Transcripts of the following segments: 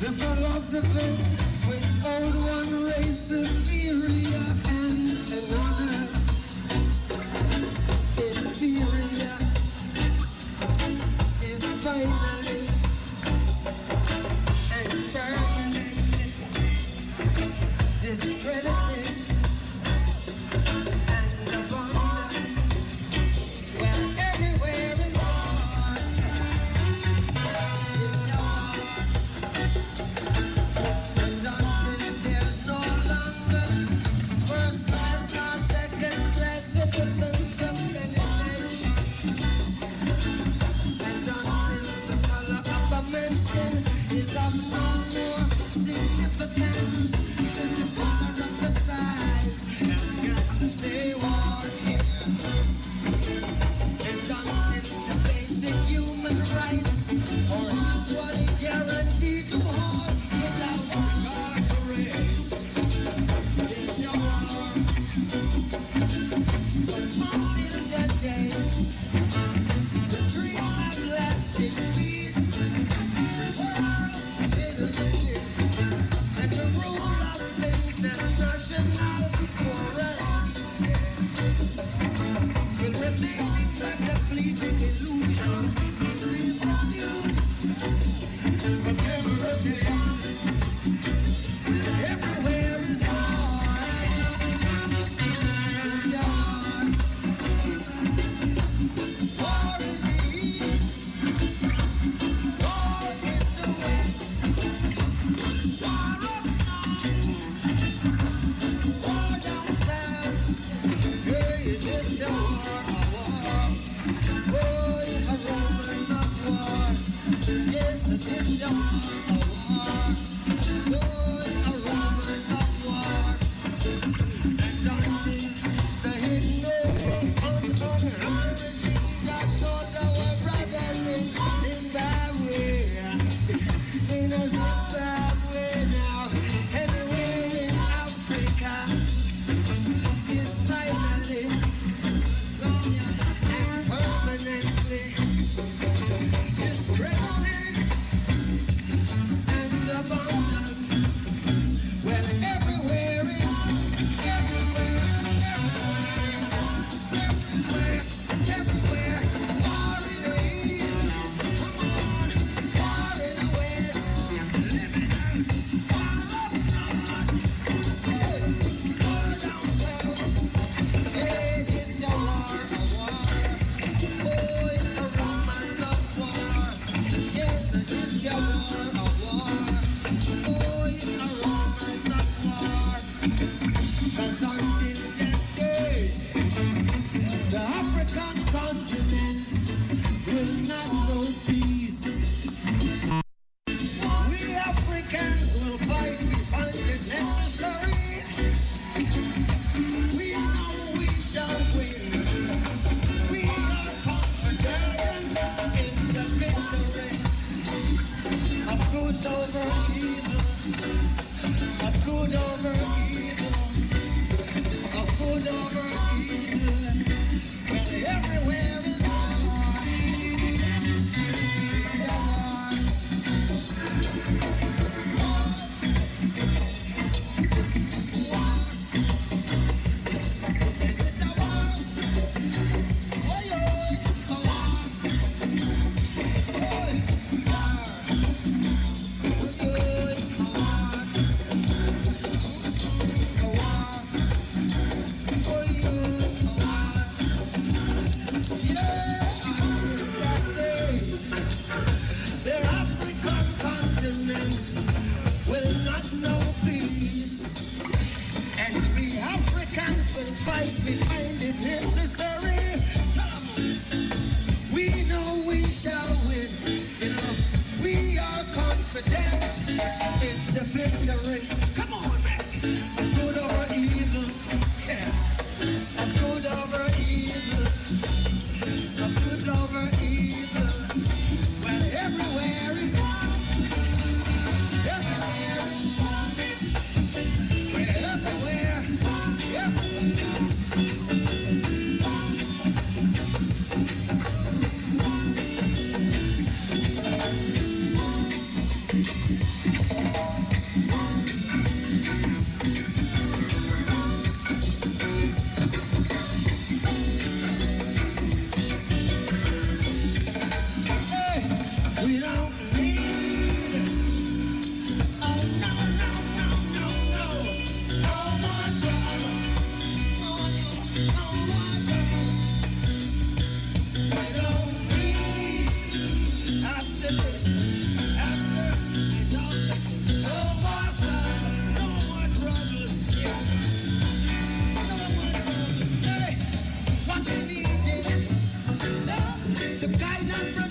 the philosopher waits on one race superior and another inferior is final. It's a question. Number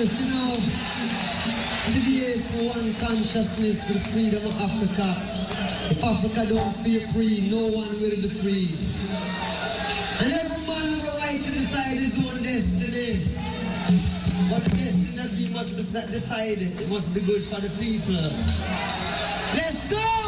you know, is for one consciousness for freedom of Africa. If Africa don't feel free, no one will be free. And every man have a right to decide his own destiny. But the destiny that we must decide, it must be good for the people. Let's! Go!